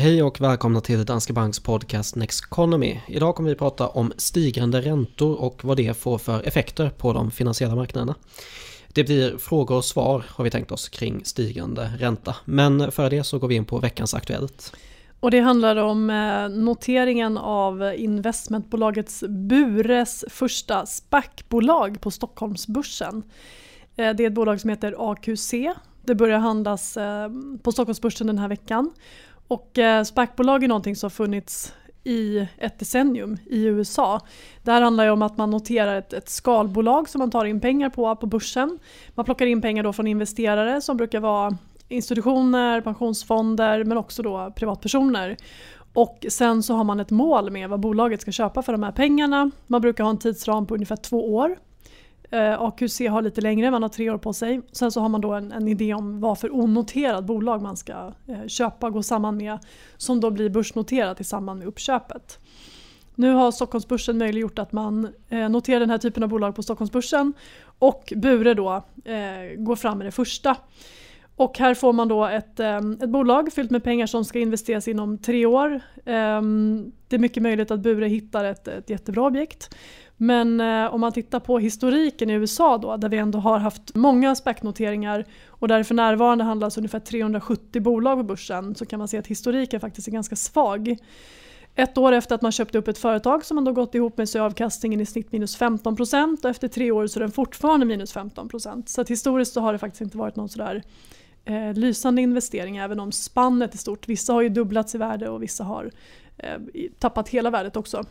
Hej och välkomna till Danske Banks podcast Next Economy. Idag kommer vi prata om stigande räntor och vad det får för effekter på de finansiella marknaderna. Det blir frågor och svar har vi tänkt oss kring stigande ränta. Men före det så går vi in på veckans Aktuellt. Och det handlar om eh, noteringen av investmentbolagets Bures första SPAC-bolag på Stockholmsbörsen. Eh, det är ett bolag som heter AQC. Det börjar handlas eh, på Stockholmsbörsen den här veckan. Och eh, SPAC-bolag är någonting som funnits i ett decennium i USA. Det här handlar ju om att man noterar ett, ett, skalbolag som man tar in pengar på på börsen. Man plockar in pengar då från investerare som brukar vara institutioner, pensionsfonder men också då privatpersoner. Och sen så har man ett mål med vad bolaget ska köpa för de här pengarna. Man brukar ha en tidsram på ungefär två år. Eh, AQC har lite längre, man har tre år på sig. Sen så har man då en, en idé om vad för onoterat bolag man ska eh, köpa och gå samman med som då blir börsnoterat i samband med uppköpet. Nu har Stockholmsbörsen möjliggjort att man eh, noterar den här typen av bolag på Stockholmsbörsen och Bure då eh, går fram med det första. Och här får man då ett, eh, ett bolag fyllt med pengar som ska investeras inom tre år. Ehm, det är mycket möjligt att Bure hittar ett, ett jättebra objekt. Men eh, om man tittar på historiken i USA då, där vi ändå har haft många SPAC-noteringar och där det för närvarande handlas ungefär 370 bolag på börsen så kan man se att historiken faktiskt är ganska svag. Ett år efter att man köpte upp ett företag som man då gått ihop med så är avkastningen i snitt minus 15% och efter tre år så är den fortfarande minus 15%. Så att historiskt så har det faktiskt inte varit någon sådär eh, lysande investering även om spannet är stort. Vissa har ju dubblats i värde och vissa har eh, tappat hela värdet också.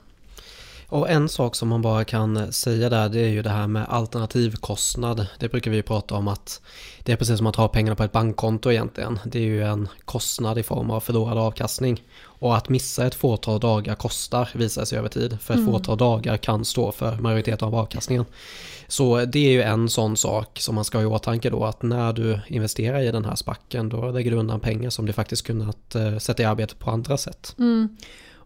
Och en sak som man bara kan säga där det är ju det här med alternativkostnad. Det brukar vi prata om att det är precis som att ha pengarna på ett bankkonto egentligen. Det är ju en kostnad i form av förlorad avkastning. Och att missa ett fåtal dagar kostar visar sig över tid. För ett mm. fåtal dagar kan stå för majoriteten av avkastningen. Så det är ju en sån sak som man ska ha i åtanke då att när du investerar i den här spacken då lägger du undan pengar som du faktiskt kunnat eh, sätta i arbete på andra sätt. Mm.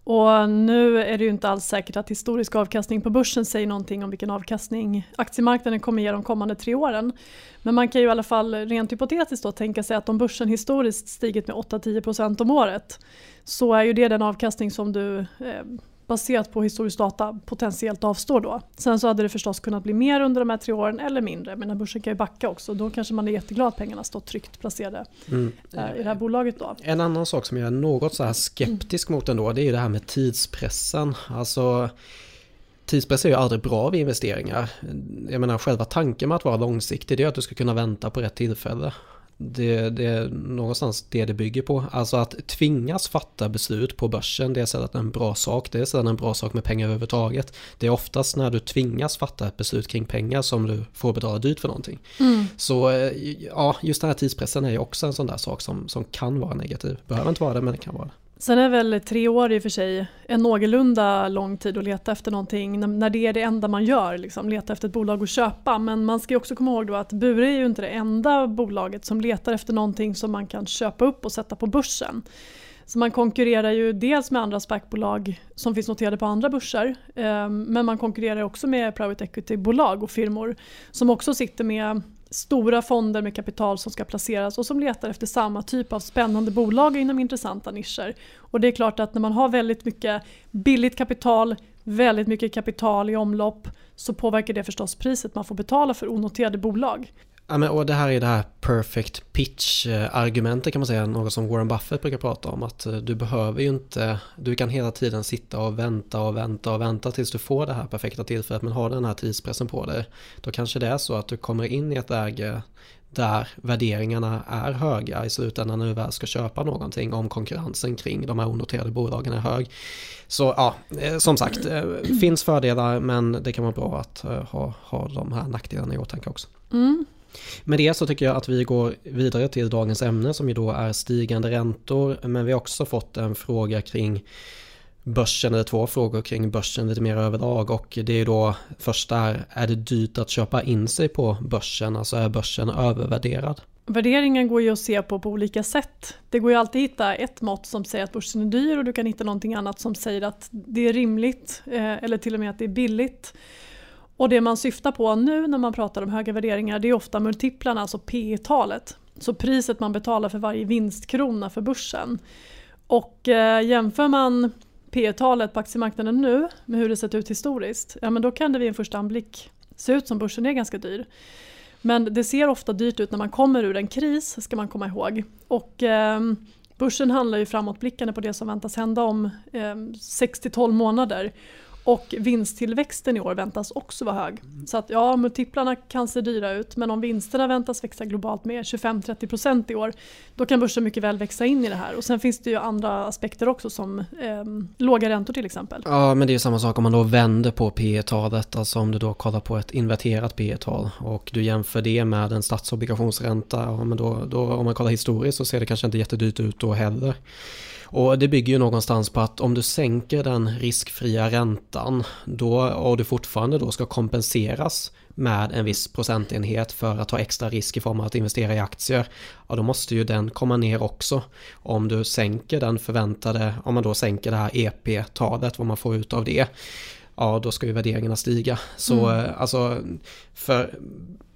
Och nu är det ju inte alls säkert att historisk avkastning på börsen säger någonting om vilken avkastning aktiemarknaden kommer ge de kommande tre åren. Men man kan ju i alla fall rent hypotetiskt då tänka sig att om börsen historiskt stigit med 8-10% om året så är ju det den avkastning som du eh, baserat på historisk data potentiellt avstår då. Sen så hade det förstås kunnat bli mer under de här tre åren eller mindre. Men börsen kan ju backa också. Då kanske man är jätteglad att pengarna står tryggt placerade mm. i det här bolaget då. En annan sak som jag är något så här skeptisk mot ändå det är ju det här med tidspressen. Alltså Tidspress är ju aldrig bra vid investeringar. Jag menar själva tanken med att vara långsiktig det är att du ska kunna vänta på rätt tillfälle. Det, det, är någonstans det det bygger på. Alltså att tvingas fatta beslut på börsen, det är sedan en bra sak. Det är sedan en bra sak med pengar överhuvudtaget. Det är oftast när du tvingas fatta ett beslut kring pengar som du får betala dyrt för någonting. Mm. Så eh, ja, just den här tidspressen är ju också en sån där sak som, som kan vara negativ. Behöver inte vara det, men det kan vara det. Sen är väl tre år i och för sig en någorlunda lång tid att leta efter någonting när det är det enda man gör, liksom, leta efter ett bolag att köpa. Men man ska också komma ihåg då att Bure är ju inte det enda bolaget som letar efter någonting som man kan köpa upp och sätta på börsen. Så man konkurrerar ju dels med andra SPAC-bolag som finns noterade på andra börser eh, men man konkurrerar också med private equity-bolag och firmor som också sitter med stora fonder med kapital som ska placeras och som letar efter samma typ av spännande bolag inom intressanta nischer. Och det är klart att när man har väldigt mycket billigt kapital, väldigt mycket kapital i omlopp så påverkar det förstås priset man får betala för onoterade bolag. Ja, men, och det här är det här perfect pitch-argumentet eh, kan man säga, något som Warren Buffett brukar prata om. Att eh, du behöver ju inte, du kan hela tiden sitta och vänta och vänta och vänta tills du får det här perfekta tillfället. Men har den här tidspressen på dig, då kanske det är så att du kommer in i ett läge där värderingarna är höga i slutändan när du väl ska köpa någonting om konkurrensen kring de här onoterade bolagen är hög. Så ja, eh, som sagt, finns fördelar men det kan vara bra att ha, ha de här nackdelarna i åtanke också. Mm. Med det så tycker jag att vi går vidare till dagens ämne som ju då är stigande räntor. Men vi har också fått en fråga kring börsen, eller två frågor kring börsen lite mer överlag. Och det är ju då första är, är det dyrt att köpa in sig på börsen? Alltså är börsen övervärderad? Värderingen går ju att se på på olika sätt. Det går ju alltid att hitta ett mått som säger att börsen är dyr och du kan hitta någonting annat som säger att det är rimligt eh, eller till och med att det är billigt. Och det man syftar på nu när man pratar om höga värderingar det är ofta multiplarna, alltså P talet Så priset man betalar för varje vinstkrona för börsen. Och eh, jämför man P talet på aktiemarknaden nu med hur det sett ut historiskt, ja men då kan det vid en första anblick se ut som börsen är ganska dyr. Men det ser ofta dyrt ut när man kommer ur en kris, ska man komma ihåg. Och eh, börsen handlar ju framåtblickande på det som väntas hända om eh, 6-12 månader. Och vinsttillväxten i år väntas också vara hög. Så att ja, multiplarna kan se dyra ut men om vinsterna väntas växa globalt med 25-30% i år då kan börsen mycket väl växa in i det här. Och sen finns det ju andra aspekter också som eh, låga räntor till exempel. Ja, men det är ju samma sak om man då vänder på P talet alltså om du då kollar på ett inverterat P tal och du jämför det med en statsobligationsränta, ja, men då, då, om man kollar historiskt så ser det kanske inte jättedyrt ut då heller. Och det bygger ju någonstans på att om du sänker den riskfria räntan då, och du fortfarande då ska kompenseras med en viss procentenhet för att ta extra risk i form av att investera i aktier, ja då måste ju den komma ner också. Om du sänker den förväntade, om man då sänker det här EP-talet, vad man får ut av det, ja då ska ju värderingarna stiga. Så mm. alltså, för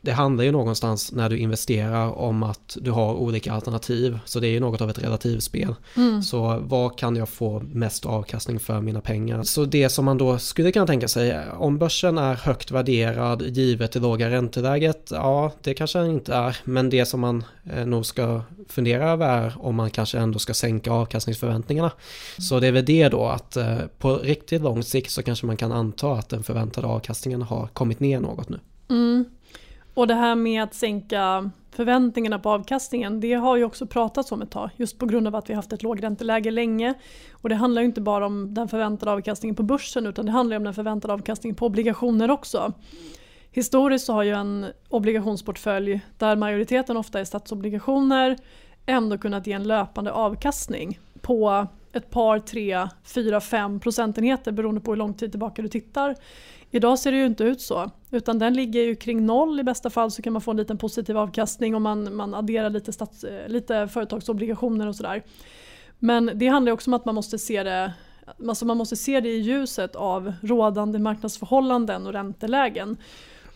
det handlar ju någonstans när du investerar om att du har olika alternativ. Så det är ju något av ett relativspel. Mm. Så vad kan jag få mest avkastning för mina pengar? Så det som man då skulle kunna tänka sig, om börsen är högt värderad givet det låga ränteläget, ja det kanske den inte är. Men det som man eh, nog ska fundera över är om man kanske ändå ska sänka avkastningsförväntningarna. Så det är väl det då att eh, på riktigt lång sikt så kanske man kan anta att den förväntade avkastningen har kommit ner något nu. Mm. Och det här med att sänka förväntningarna på avkastningen, det har ju också pratats om ett tag. Just på grund av att vi haft ett lågränteläge länge. Och det handlar ju inte bara om den förväntade avkastningen på börsen utan det handlar om den förväntade avkastningen på obligationer också. Historiskt så har ju en obligationsportfölj där majoriteten ofta är statsobligationer ändå kunnat ge en löpande avkastning på ett par, tre, fyra, fem procentenheter beroende på hur lång tid tillbaka du tittar. Idag ser det ju inte ut så. Utan den ligger ju kring noll i bästa fall så kan man få en liten positiv avkastning om man, man adderar lite, stats, eh, lite företagsobligationer och sådär. Men det handlar också om att man måste se det Alltså man måste se det i ljuset av rådande marknadsförhållanden och räntelägen.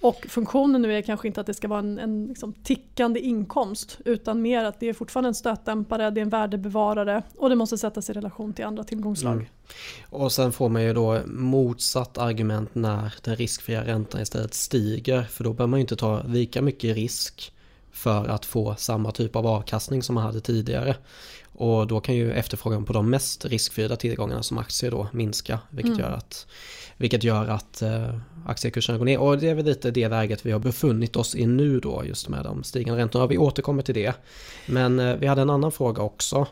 Och funktionen nu är kanske inte att det ska vara en, en liksom tickande inkomst utan mer att det är fortfarande en stötdämpare, det är en värdebevarare och det måste sättas i relation till andra tillgångsslag. Mm. Och sen får man ju då motsatt argument när den riskfria räntan istället stiger för då behöver man ju inte ta lika mycket risk för att få samma typ av avkastning som man hade tidigare. Och då kan ju efterfrågan på de mest riskfria tillgångarna som aktier då minska vilket mm. gör att vilket gör att eh, aktiekurserna går ner. Och det är väl lite det läget vi har befunnit oss i nu då just med de stigande räntorna. Vi återkommer till det. Men eh, vi hade en annan fråga också.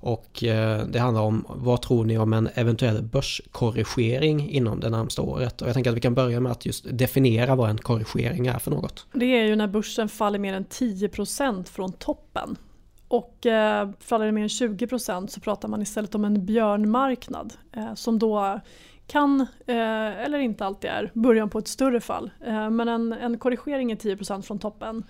Och eh, det handlar om vad tror ni om en eventuell börskorrigering inom det närmsta året? Och jag tänker att vi kan börja med att just definiera vad en korrigering är för något. Det är ju när börsen faller mer än 10% från toppen. Och eh, faller det mer än 20% så pratar man istället om en björnmarknad eh, som då kan, eh, eller inte alltid är, början på ett större fall. Eh, men en, en korrigering är 10% från toppen.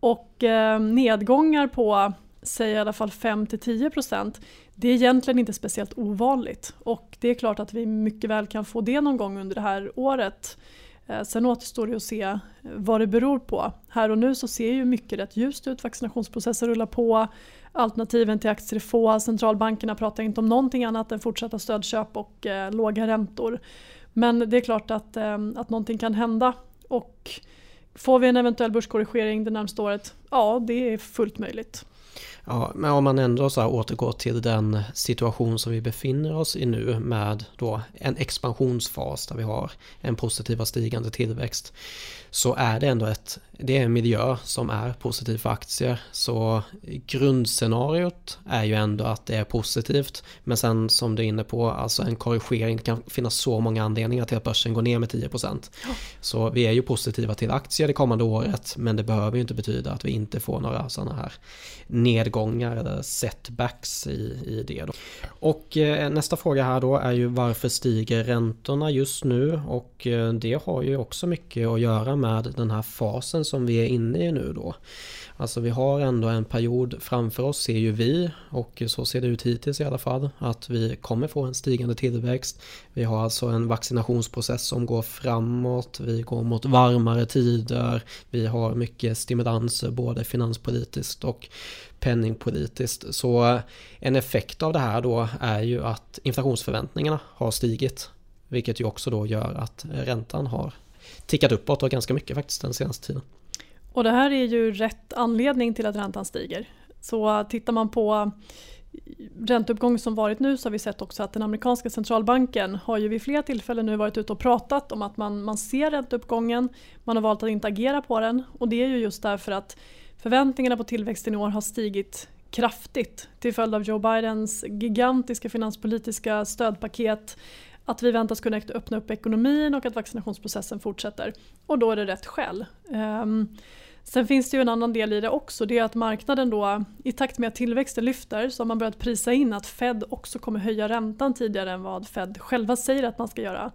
Och eh, nedgångar på säg i alla fall 5-10% det är egentligen inte speciellt ovanligt. Och det är klart att vi mycket väl kan få det någon gång under det här året. Eh, sen återstår det att se eh, vad det beror på. Här och nu så ser ju mycket rätt ljust ut, vaccinationsprocessen rullar på, alternativen till aktier är få, centralbankerna pratar inte om någonting annat än fortsatta stödköp och eh, låga räntor. Men det är klart att, eh, att någonting kan hända och får vi en eventuell börskorrigering det närmaste året? Ja, det är fullt möjligt. Ja, men om man ändå så här återgår till den situation som vi befinner oss i nu med då en expansionsfas där vi har en positiv och stigande tillväxt så är det ändå ett, det är en miljö som är positiv för aktier. Så grundscenariot är ju ändå att det är positivt. Men sen som du är inne på, alltså en korrigering, det kan finnas så många anledningar till att börsen går ner med 10%. Ja. Så vi är ju positiva till aktier det kommande året, men det behöver ju inte betyda att vi inte får några sådana här nedgångar eller setbacks i, i det. Då. Och eh, nästa fråga här då är ju varför stiger räntorna just nu? Och eh, det har ju också mycket att göra med den här fasen som vi är inne i nu då. Alltså vi har ändå en period framför oss ser ju vi och så ser det ut hittills i alla fall att vi kommer få en stigande tillväxt. Vi har alltså en vaccinationsprocess som går framåt, vi går mot varmare tider, vi har mycket stimulanser både finanspolitiskt och penningpolitiskt. Så en effekt av det här då är ju att inflationsförväntningarna har stigit. Vilket ju också då gör att räntan har tickat uppåt och ganska mycket faktiskt den senaste tiden. Och det här är ju rätt anledning till att räntan stiger. Så tittar man på ränteuppgången som varit nu så har vi sett också att den amerikanska centralbanken har ju vid flera tillfällen nu varit ute och pratat om att man, man ser ränteuppgången, man har valt att inte agera på den och det är ju just därför att förväntningarna på tillväxten i år har stigit kraftigt till följd av Joe Bidens gigantiska finanspolitiska stödpaket att vi väntas kunna öppna upp ekonomin och att vaccinationsprocessen fortsätter. Och då är det rätt skäl. Ehm, sen finns det ju en annan del i det också. Det är att marknaden då i takt med att tillväxten lyfter så har man börjat prisa in att Fed också kommer höja räntan tidigare än vad Fed själva säger att man ska göra.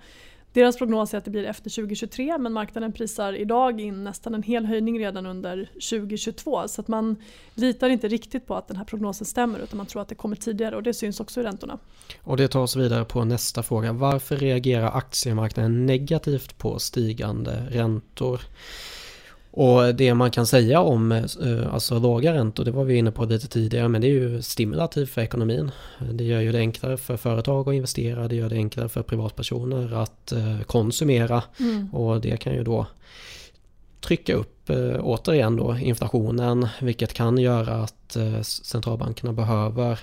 Deras prognos är att det blir efter 2023 men marknaden prisar idag in nästan en hel höjning redan under 2022 så att man litar inte riktigt på att den här prognosen stämmer utan man tror att det kommer tidigare och det syns också i räntorna. Och det tar oss vidare på nästa fråga. Varför reagerar aktiemarknaden negativt på stigande räntor? Och det man kan säga om eh, alltså låga räntor, det var vi inne på lite tidigare, men det är ju stimulativt för ekonomin. Det gör ju det enklare för företag att investera, det gör det enklare för privatpersoner att eh, konsumera mm. och det kan ju då trycka upp eh, återigen då inflationen, vilket kan göra att centralbankerna behöver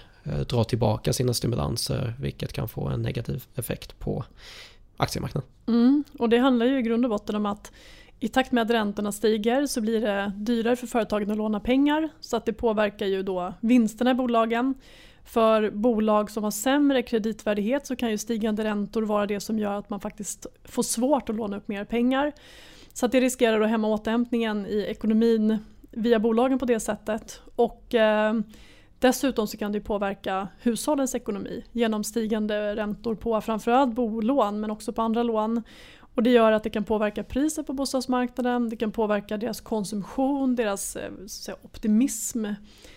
dra tillbaka sina stimulanser, vilket kan få en negativ effekt på aktiemarknaden. Mm, och det handlar ju i grund och botten om att i takt med att räntorna stiger så blir det dyrare för företagen att låna pengar så att det påverkar ju då vinsterna i bolagen. För bolag som har sämre kreditvärdighet så kan ju stigande räntor vara det som gör att man faktiskt får svårt att låna upp mer pengar. Så att det riskerar att hämma återhämtningen i ekonomin via bolagen på det sättet. Och eh, Dessutom så kan det påverka hushållens ekonomi genom stigande räntor på framförallt bolån men också på andra lån. Och det gör att det kan påverka priset på bostadsmarknaden, det kan påverka deras konsumtion, deras eh, säga, optimism.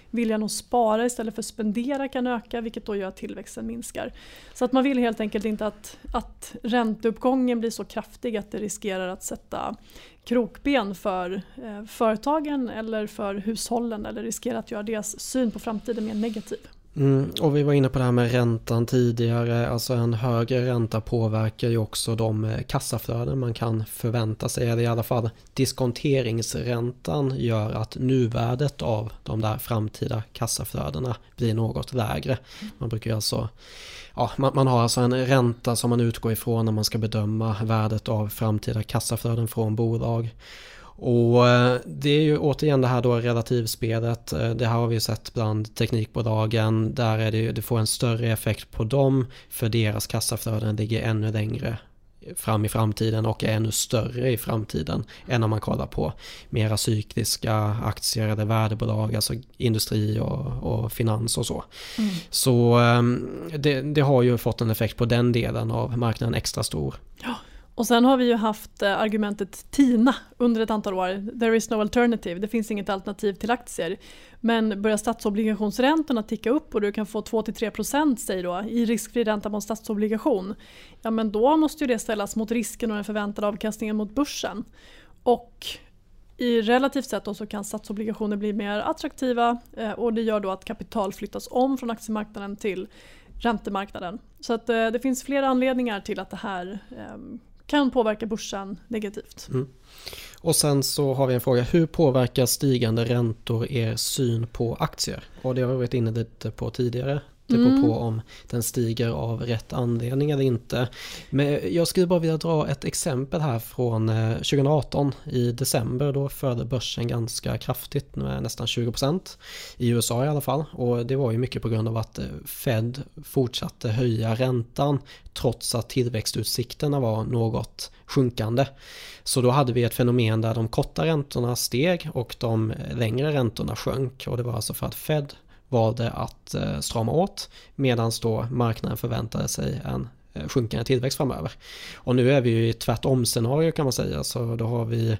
Viljan att spara istället för att spendera kan öka vilket då gör att tillväxten minskar. Så att man vill helt enkelt inte att, att ränteuppgången blir så kraftig att det riskerar att sätta krokben för eh, företagen eller för hushållen eller riskerar att göra deras syn på framtiden mer negativ. Mm, och vi var inne på det här med räntan tidigare. Alltså en högre ränta påverkar ju också de eh, kassaflöden man kan förvänta sig. Eller i alla fall diskonteringsräntan gör att nuvärdet av de där framtida kassaflödena blir något lägre. Man brukar alltså Ja, man, man, har alltså en ränta som man utgår ifrån när man ska bedöma värdet av framtida kassaflöden från bolag. Och eh, det är ju återigen det här då relativspelet. Eh, det här har vi sett bland teknikbolagen. Där är det, det får en större effekt på dem för deras kassaflöden ligger ännu längre fram i framtiden och är ännu större i framtiden än om man kollar på mera cykliska aktier eller värdebolag, alltså industri och, och finans och så. Mm. Så ehm, det, det, har ju fått en effekt på den delen av marknaden extra stor. Ja. Och sen har vi ju haft eh, argumentet TINA under ett antal år. There is no alternative, det finns inget alternativ till aktier. Men börjar statsobligationsräntorna ticka upp och du kan få 2-3% säg då, i riskfri ränta på en statsobligation. Ja men då måste ju det ställas mot risken och den förväntade avkastningen mot börsen. Och i relativt sett då så kan statsobligationer bli mer attraktiva eh, och det gör då att kapital flyttas om från aktiemarknaden till räntemarknaden. Så att eh, det finns flera anledningar till att det här ehm, kan påverka börsen negativt. Mm. Och sen så har vi en fråga, hur påverkar stigande räntor er syn på aktier? Och det har vi varit inne lite på tidigare. Det beror mm. på om den stiger av rätt anledning eller inte. Men jag skulle bara vilja dra ett exempel här från 2018 eh, i december. Då föll börsen ganska kraftigt med nästan 20% i USA i alla fall. Och det var ju mycket på grund av att eh, Fed fortsatte höja räntan trots att tillväxtutsikterna var något sjunkande. Så då hade vi ett fenomen där de korta räntorna steg och de längre räntorna sjönk och det var alltså för att Fed valde att eh, strama åt medan då marknaden förväntade sig en eh, sjunkande tillväxt framöver. Och nu är vi ju i tvärtom scenario kan man säga, så då har vi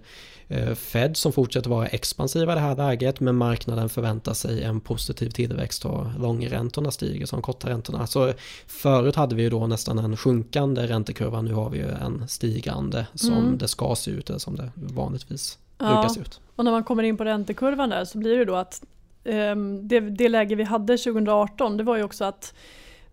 eh, Fed som fortsätter vara expansiva i det här läget men marknaden förväntar sig en positiv tillväxt och långräntorna stiger som korträntorna. Så förut hade vi ju då nästan en sjunkande räntekurva, nu har vi ju en stigande som mm. det ska se ut eller som det vanligtvis ja. brukar se ut. Och när man kommer in på räntekurvan där så blir det då att Ehm, det, det läge vi hade 2018 det var ju också att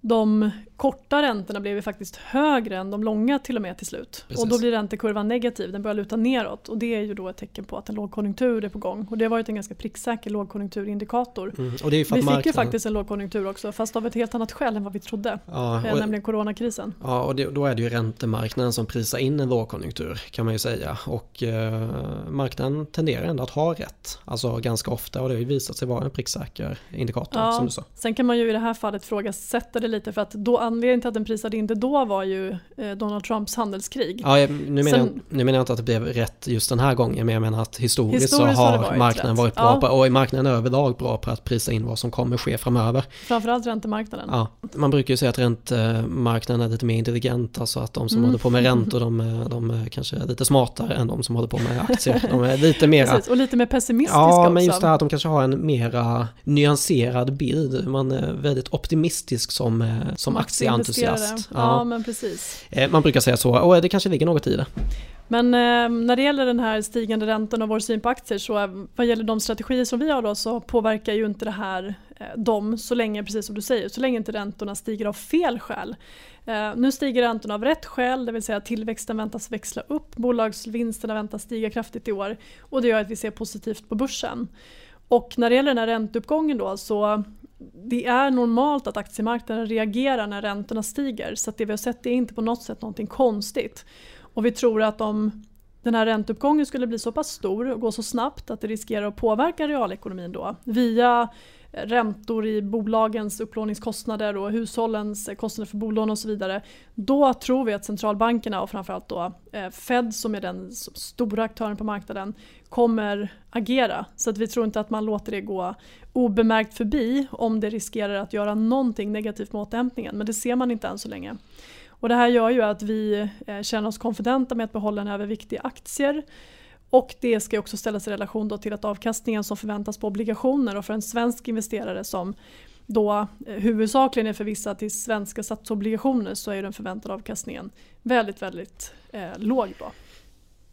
de korta räntorna blev ju faktiskt högre än de långa till och med till slut. Precis. Och då blir räntekurvan negativ, den börjar luta neråt och det är ju då ett tecken på att en lågkonjunktur är på gång. Och det har varit en ganska pricksäker lågkonjunkturindikator. Mm. Och det är för vi fick ju faktiskt en lågkonjunktur också fast av ett helt annat skäl än vad vi trodde. Ja, eh, och, nämligen coronakrisen. Ja och det, då är det ju räntemarknaden som prisar in en lågkonjunktur kan man ju säga. Och eh, marknaden tenderar ändå att ha rätt. Alltså ganska ofta och det har ju visat sig vara en pricksäker indikator ja, som du sa. Sen kan man ju i det här fallet frågasätta det lite för att då anledningen till att den prisade inte då var ju eh, Donald Trumps handelskrig. Ja, nu, menar Sen, jag, nu menar jag inte att det blev rätt just den här gången, men jag menar att historiskt, historiskt så har, varit marknaden rätt. varit bra ja. på, och marknaden överlag bra på att prisa in vad som kommer ske framöver. Framförallt räntemarknaden. Ja, man brukar ju säga att räntemarknaden är lite mer intelligent, alltså att de som mm. håller på med räntor, de, de är kanske lite smartare än de som håller på med aktier. De är lite mera... Precis, och lite mer pessimistiska Ja, också. men just det här att de kanske har en mera nyanserad bild. Man är väldigt optimistisk som, eh, som aktieantusiast entusiast. Ja. ja, men precis. Eh, man brukar säga så, och det kanske ligger något i det. Men eh, när det gäller den här stigande räntan och vår syn på aktier så eh, vad gäller de strategier som vi har då så påverkar ju inte det här eh, dem så länge, precis som du säger, så länge inte räntorna stiger av fel skäl. Eh, nu stiger räntorna av rätt skäl, det vill säga tillväxten väntas växla upp, bolagsvinsterna väntas stiga kraftigt i år och det gör att vi ser positivt på börsen. Och när det gäller den här ränteuppgången då så det är normalt att aktiemarknaden reagerar när räntorna stiger så det vi har sett är inte på något sätt någonting konstigt. Och vi tror att om den här ränteuppgången skulle bli så pass stor och gå så snabbt att det riskerar att påverka realekonomin då via räntor i bolagens upplåningskostnader och hushållens kostnader för bolån och så vidare. Då tror vi att centralbankerna och framförallt då eh, Fed som är den stora aktören på marknaden kommer agera. Så att vi tror inte att man låter det gå obemärkt förbi om det riskerar att göra någonting negativt med återhämtningen. Men det ser man inte än så länge. Och det här gör ju att vi eh, känner oss konfidenta med att behålla en överviktig aktier. Och det ska också ställas i relation till att avkastningen som förväntas på obligationer och för en svensk investerare som då eh, huvudsakligen är förvissad till svenska statsobligationer så är den förväntade avkastningen väldigt, väldigt eh, låg. Då.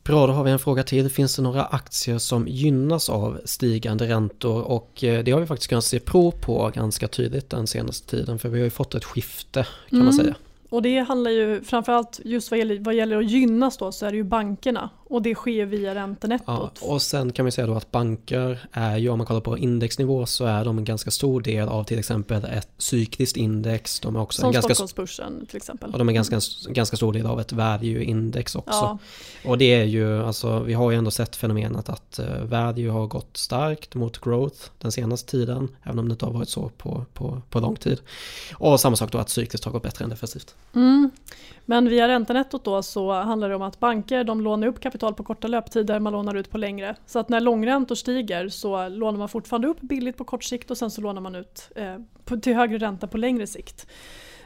Bra, då har vi en fråga till. Finns det några aktier som gynnas av stigande räntor? Och eh, det har vi faktiskt kunnat se prov på ganska tydligt den senaste tiden för vi har ju fått ett skifte kan mm. man säga. Och det handlar ju framförallt just vad gäller, vad gäller att gynnas då så är det ju bankerna och det sker via räntenettot. Ja, och sen kan man säga då att banker är ju, om man kollar på indexnivå så är de en ganska stor del av till exempel ett cykliskt index. De är också Som en ganska, Stockholmsbörsen till exempel. Och de är ganska, ganska stor del av ett value-index också. Ja. Och det är ju, alltså vi har ju ändå sett fenomenet att uh, value har gått starkt mot growth den senaste tiden. Även om det inte har varit så på, på, på lång tid. Och samma sak då att cykliskt har gått bättre än defensivt. Mm. Men via räntenettot då så handlar det om att banker de lånar upp kapital på korta löptider, man lånar ut på längre. Så att när långräntor stiger så lånar man fortfarande upp billigt på kort sikt och sen så lånar man ut eh, på, till högre ränta på längre sikt.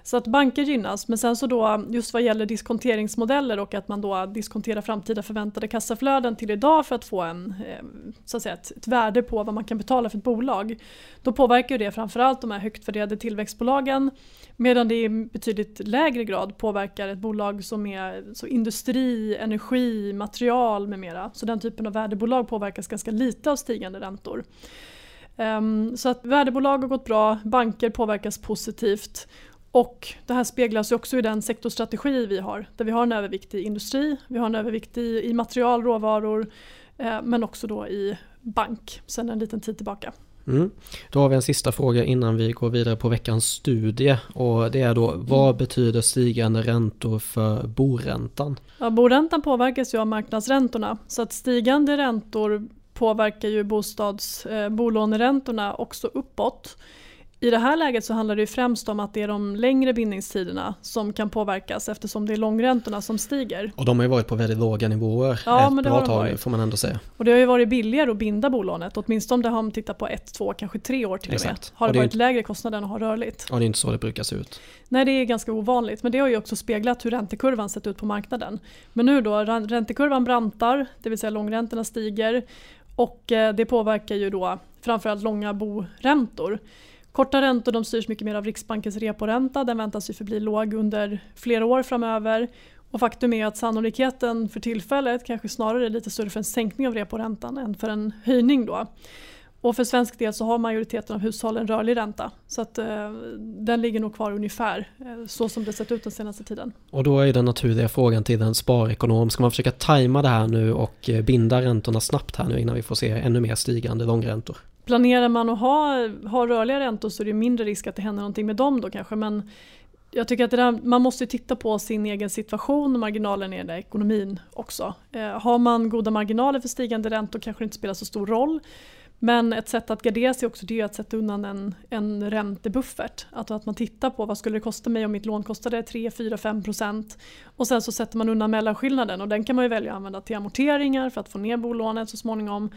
Så att banker gynnas, men sen så då just vad gäller diskonteringsmodeller och att man då diskonterar framtida förväntade kassaflöden till idag för att få en, eh, så att säga, ett, ett värde på vad man kan betala för ett bolag. Då påverkar det framförallt de här högt värderade tillväxtbolagen medan det i betydligt lägre grad påverkar ett bolag som är så industri, energi, material med mera. Så den typen av värdebolag påverkas ganska lite av stigande räntor. Um, så att värdebolag har gått bra, banker påverkas positivt och det här speglas också i den sektorstrategi vi har där vi har en övervikt i industri, vi har en övervikt i, i material, råvaror eh, men också då i bank sedan en liten tid tillbaka. Mm. Då har vi en sista fråga innan vi går vidare på veckans studie och det är då vad betyder stigande räntor för boräntan? Ja, boräntan påverkas ju av marknadsräntorna så att stigande räntor påverkar ju bostads, eh, bolåneräntorna också uppåt. I det här läget så handlar det ju främst om att det är de längre bindningstiderna som kan påverkas eftersom det är långräntorna som stiger. Och de har ju varit på väldigt låga nivåer Ja, ett men det bra har tag varit. får man ändå säga. Och det har ju varit billigare att binda bolånet, åtminstone om det har man tittat på ett, två, kanske tre år till och med. Exakt. Har Och det det varit lägre kostnad än att ha rörligt. Ja, det är inte så det brukar se ut. Nej, det är ganska ovanligt, men det har ju också speglat hur räntekurvan sett ut på marknaden. Men nu då, räntekurvan brantar, det vill säga långräntorna stiger och eh, det påverkar ju då framförallt långa boräntor. Korta räntor de styrs mycket mer av Riksbankens reporänta, den väntas ju förbli låg under flera år framöver. Och faktum är att sannolikheten för tillfället kanske snarare är lite större för en sänkning av reporäntan än för en höjning då. Och för svensk del så har majoriteten av hushållen rörlig ränta. Så att eh, den ligger nog kvar ungefär eh, så som det sett ut den senaste tiden. Och då är den naturliga frågan till en sparekonom. Ska man försöka tajma det här nu och eh, binda räntorna snabbt här nu innan vi får se ännu mer stigande långräntor? Planerar man att ha, ha rörliga räntor så är det mindre risk att det händer någonting med dem då kanske. Men jag tycker att det där, man måste titta på sin egen situation och marginalen i den ekonomin också. Eh, har man goda marginaler för stigande räntor kanske det inte spelar så stor roll. Men ett sätt att gardera sig också det är att sätta undan en, en räntebuffert. Att, att man tittar på vad skulle det kosta mig om mitt lån kostade 3, 4, 5 procent. Och sen så sätter man undan mellanskillnaden och den kan man ju välja att använda till amorteringar för att få ner bolånet så småningom.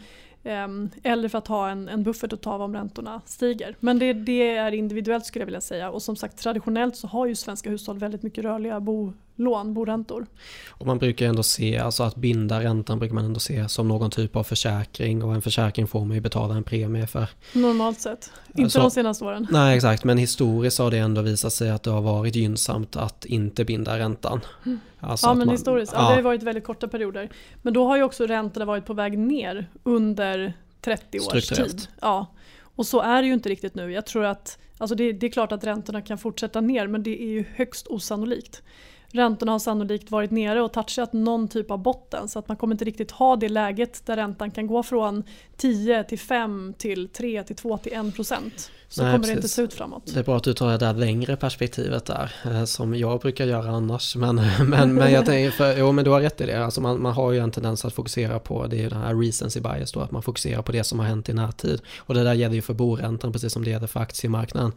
Ehm, eller för att ha en, en buffert att ta av om räntorna stiger. Men det, det är individuellt skulle jag vilja säga. Och som sagt traditionellt så har ju svenska hushåll väldigt mycket rörliga bolån, boräntor. Och man brukar ändå se, alltså att binda räntan brukar man ändå se som någon typ av försäkring och en försäkring får man ju betala en premie för. Normalt sett. Inte Så- de senaste åren. Nej exakt, men historiskt har det ändå visat sig att det har varit gynnsamt att inte binda räntan. Alltså Ja men man- historiskt, ja. det har varit väldigt korta perioder. Men då har ju också räntorna varit på väg ner under 30 års tid. Ja. Och så är det ju inte riktigt nu. Jag tror att, alltså det, det är klart att räntorna kan fortsätta ner men det är ju högst osannolikt. Räntorna har sannolikt varit nere och touchat någon typ av botten så att man kommer inte riktigt ha det läget där räntan kan gå från 10 till 5 till 3 till 2 till 1 procent. Så Nej, kommer det inte precis. se ut framåt. Det är bra att du tar det där längre perspektivet där, eh, som jag brukar göra annars. Men, men, men jag tänker, för, jo men du har rätt i det. Alltså man, man har ju en tendens att fokusera på, det är ju den här recency bias då, att man fokuserar på det som har hänt i närtid. Och det där gäller ju för boräntan precis som det gäller för aktiemarknaden.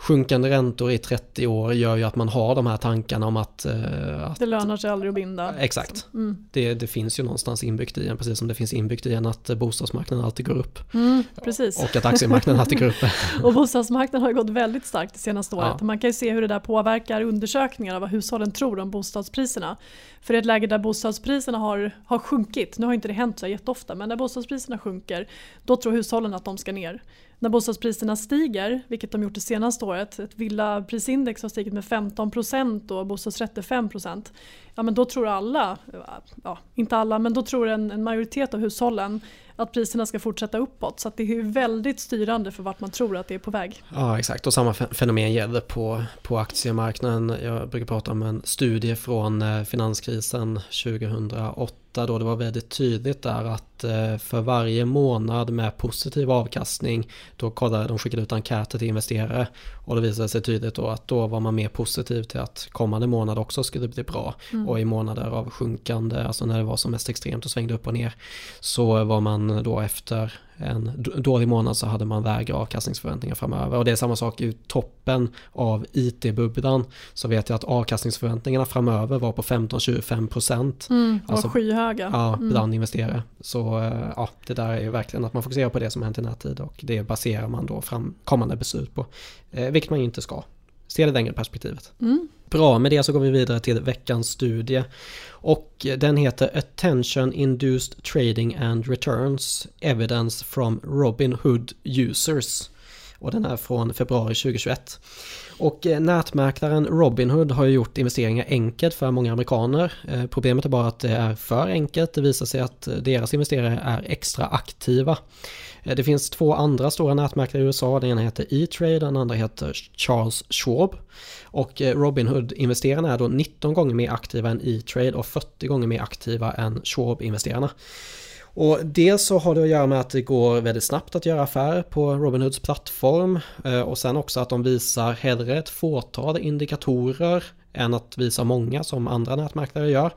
Sjunkande räntor i 30 år gör ju att man har de här tankarna om att... eh, att Det lönar sig aldrig att binda. Exakt. Mm. det, det finns ju någonstans inbyggt i en, precis som det finns inbyggt i en att bostadsmarknaden alltid går upp. Mm, precis. Och att aktiemarknaden alltid går upp. Och bostadsmarknaden har gått väldigt starkt det senaste året. Ja. Man kan ju se hur det där påverkar undersökningar av vad hushållen tror om bostadspriserna. För i ett läge där bostadspriserna har, har sjunkit, nu har inte det hänt så jätteofta, men när bostadspriserna sjunker då tror hushållen att de ska ner. När bostadspriserna stiger, vilket de gjort det senaste året, ett villaprisindex har stigit med 15% och bostadsrätter 5%. Ja men då tror alla, ja inte alla, men då tror en, en majoritet av hushållen att priserna ska fortsätta uppåt. Så att det är väldigt styrande för vart man tror att det är på väg. Ja, exakt. Och samma fenomen gäller på, på aktiemarknaden. Jag brukar prata om en studie från eh, finanskrisen 2008 då det var väldigt tydligt där att eh, för varje månad med positiv avkastning då kollade de skickade ut enkäter till investerare. Och det visade sig tydligt då att då var man mer positiv till att kommande månad också skulle bli bra. Och i månader av sjunkande, alltså när det var som mest extremt och svängde upp och ner så var man då efter en dålig månad så hade man lägre avkastningsförväntningar framöver. Och det är samma sak i toppen av IT-bubblan. Så vet jag att avkastningsförväntningarna framöver var på 15-25% Mm, Alltså, skyhöga. ja, Mm. bland investerare. Så eh, ja, det där är ju verkligen att man fokuserar på det som hänt i närtid och det baserar man då fram kommande beslut på. Eh, vilket man ju inte ska. Se det längre perspektivet. Mm. Bra, med det så går vi vidare till veckans studie. Och den heter Attention Induced Trading and Returns Evidence from Robin Hood Users. Och den är från februari 2021. Och eh, nätmäklaren Robinhood har ju gjort investeringar enkelt för många amerikaner. Eh, Problemet är bara att det är för enkelt. Det visar sig att eh, deras investerare är extra aktiva. Eh, det finns två andra stora nätmäklare i USA. Den ena heter E-Trade, den andra heter Charles Schwab. Och eh, Robinhood-investerarna är då 19 gånger mer aktiva än E-Trade och 40 gånger mer aktiva än Schwab-investerarna. Och dels så har det att göra med att det går väldigt snabbt att göra affärer på Robinhoods plattform eh, och sen också att de visar hellre ett fåtal indikatorer än att visa många som andra nätmarknader gör.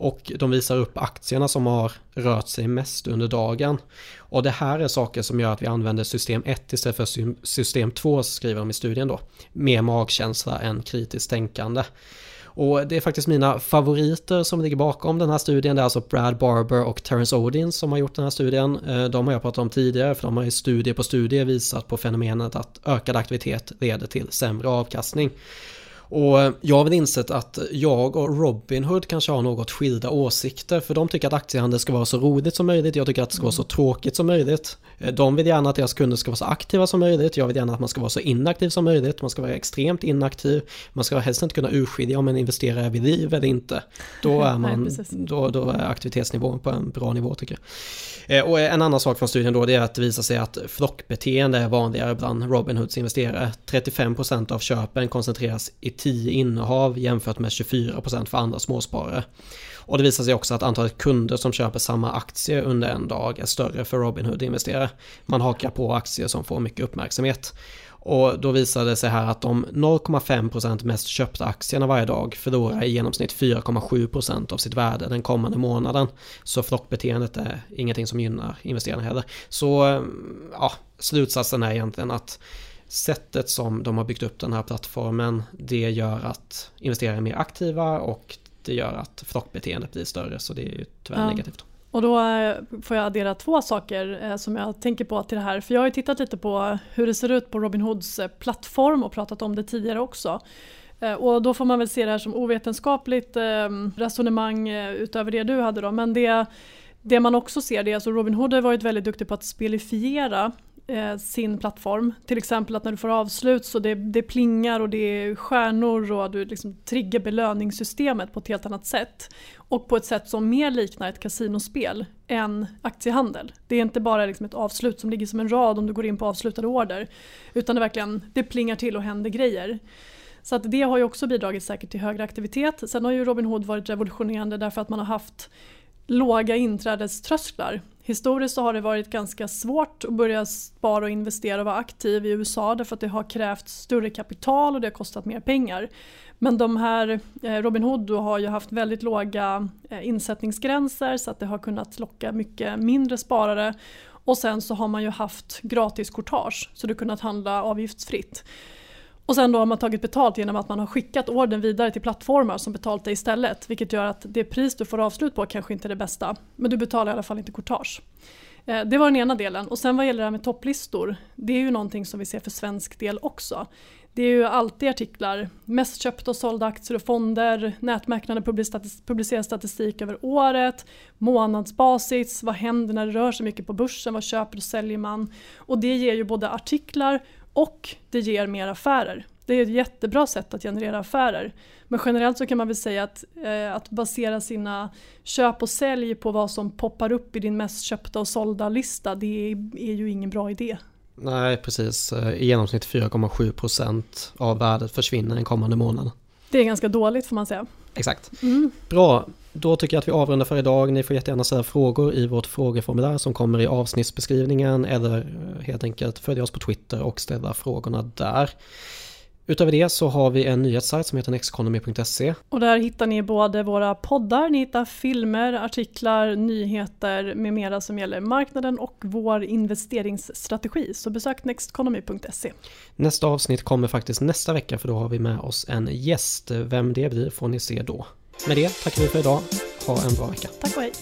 Och de visar upp aktierna som har rört sig mest under dagen. Och det här är saker som gör att vi använder system 1 istället för system 2 skriver de i studien då. Mer magkänsla än kritiskt tänkande. Och det är faktiskt mina favoriter som ligger bakom den här studien. Det är alltså Brad Barber och Terence Odin som har gjort den här studien. Eh, de har jag pratat om tidigare för de har i studie på studie visat på fenomenet att ökad aktivitet leder till sämre avkastning. Och jag har väl insett att jag och Robinhood kanske har något skilda åsikter för de tycker att aktiehandel ska vara så roligt som möjligt. Jag tycker att det ska vara så tråkigt som möjligt. De vill gärna att deras kunder ska vara så aktiva som möjligt. Jag vill gärna att man ska vara så inaktiv som möjligt. Man ska vara extremt inaktiv. Man ska helst inte kunna urskilja om en investerare är vid liv eller inte. Då är, man, Nej, då, då är aktivitetsnivån på en bra nivå tycker jag. Eh, och en annan sak från studien då det är att det visar sig att flockbeteende är vanligare bland Robinhoods investerare. 35% av köpen koncentreras i 10 innehav jämfört med 24% för andra småsparare. Och det visar sig också att antalet kunder som köper samma aktie under en dag är större för Robinhood-investerare. Man hakar på aktier som får mycket uppmärksamhet. Och då visade det sig här att de 0,5% mest köpta aktierna varje dag förlorar i genomsnitt 4,7% av sitt värde den kommande månaden. Så flockbeteendet är ingenting som gynnar investerarna heller. Så ja, slutsatsen är egentligen att sättet som de har byggt upp den här plattformen det gör att investerare är mer aktiva och det gör att flockbeteendet blir större så det är ju tyvärr ja. negativt. Och då eh, får jag addera två saker eh, som jag tänker på till det här. För jag har ju tittat lite på hur det ser ut på Robinhoods eh, plattform och pratat om det tidigare också. Och då får man väl se det här som ovetenskapligt resonemang utöver det du hade då. Men det, det man också ser det är att alltså Robinhood har varit väldigt duktig på att spelifiera eh, sin plattform. Till exempel att när du får avslut så det, det plingar och det är stjärnor och du liksom triggar belöningssystemet på ett helt annat sätt. Och på ett sätt som mer liknar ett kasinospel än aktiehandel. Det är inte bara liksom ett avslut som ligger som en rad om du går in på avslutade order. Utan det verkligen det plingar till och händer grejer. Så att det har ju också bidragit säkert till högre aktivitet. Sen har ju Robinhood varit revolutionerande därför att man har haft låga inträdeströsklar. Historiskt så har det varit ganska svårt att börja spara och investera och vara aktiv i USA därför att det har krävt större kapital och det har kostat mer pengar. Men de här eh, Robin Hood har ju haft väldigt låga eh, insättningsgränser så att det har kunnat locka mycket mindre sparare och sen så har man ju haft gratis courtage så du kunnat handla avgiftsfritt. Och sen då har man tagit betalt genom att man har skickat orden vidare till plattformar som betalt det istället. Vilket gör att det pris du får avslut på kanske inte är det bästa. Men du betalar i alla fall inte courtage. Eh, det var den ena delen. Och sen vad gäller det här med topplistor. Det är ju någonting som vi ser för svensk del också. Det är ju alltid artiklar, mest köpta och sålda aktier och fonder, nätmarknaden publicerar statistik över året, månadsbasis, vad händer när det rör sig mycket på börsen, vad köper och säljer man? Och det ger ju både artiklar och det ger mer affärer. Det är ett jättebra sätt att generera affärer. Men generellt så kan man väl säga att, eh, att basera sina köp och sälj på vad som poppar upp i din mest köpta och sålda lista, det är, är ju ingen bra idé. Nej, precis. I genomsnitt 4,7% av värdet försvinner den kommande månaden. Det är ganska dåligt får man säga. Exakt. Mm. Bra, då tycker jag att vi avrundar för idag. Ni får jättegärna ställa frågor i vårt frågeformulär som kommer i avsnittsbeskrivningen eller eh, helt enkelt följa oss på Twitter och ställa frågorna där. Utöver det så har vi en nyhetssajt som heter nexteconomy.se. Och där hittar ni både våra poddar, ni hittar filmer, artiklar, nyheter med mera som gäller marknaden och vår investeringsstrategi. Så besök nexteconomy.se. Nästa avsnitt kommer faktiskt nästa vecka för då har vi med oss en gäst. Vem det blir får ni se då. Med det tackar vi för idag. Ha en bra vecka. Tack och hej.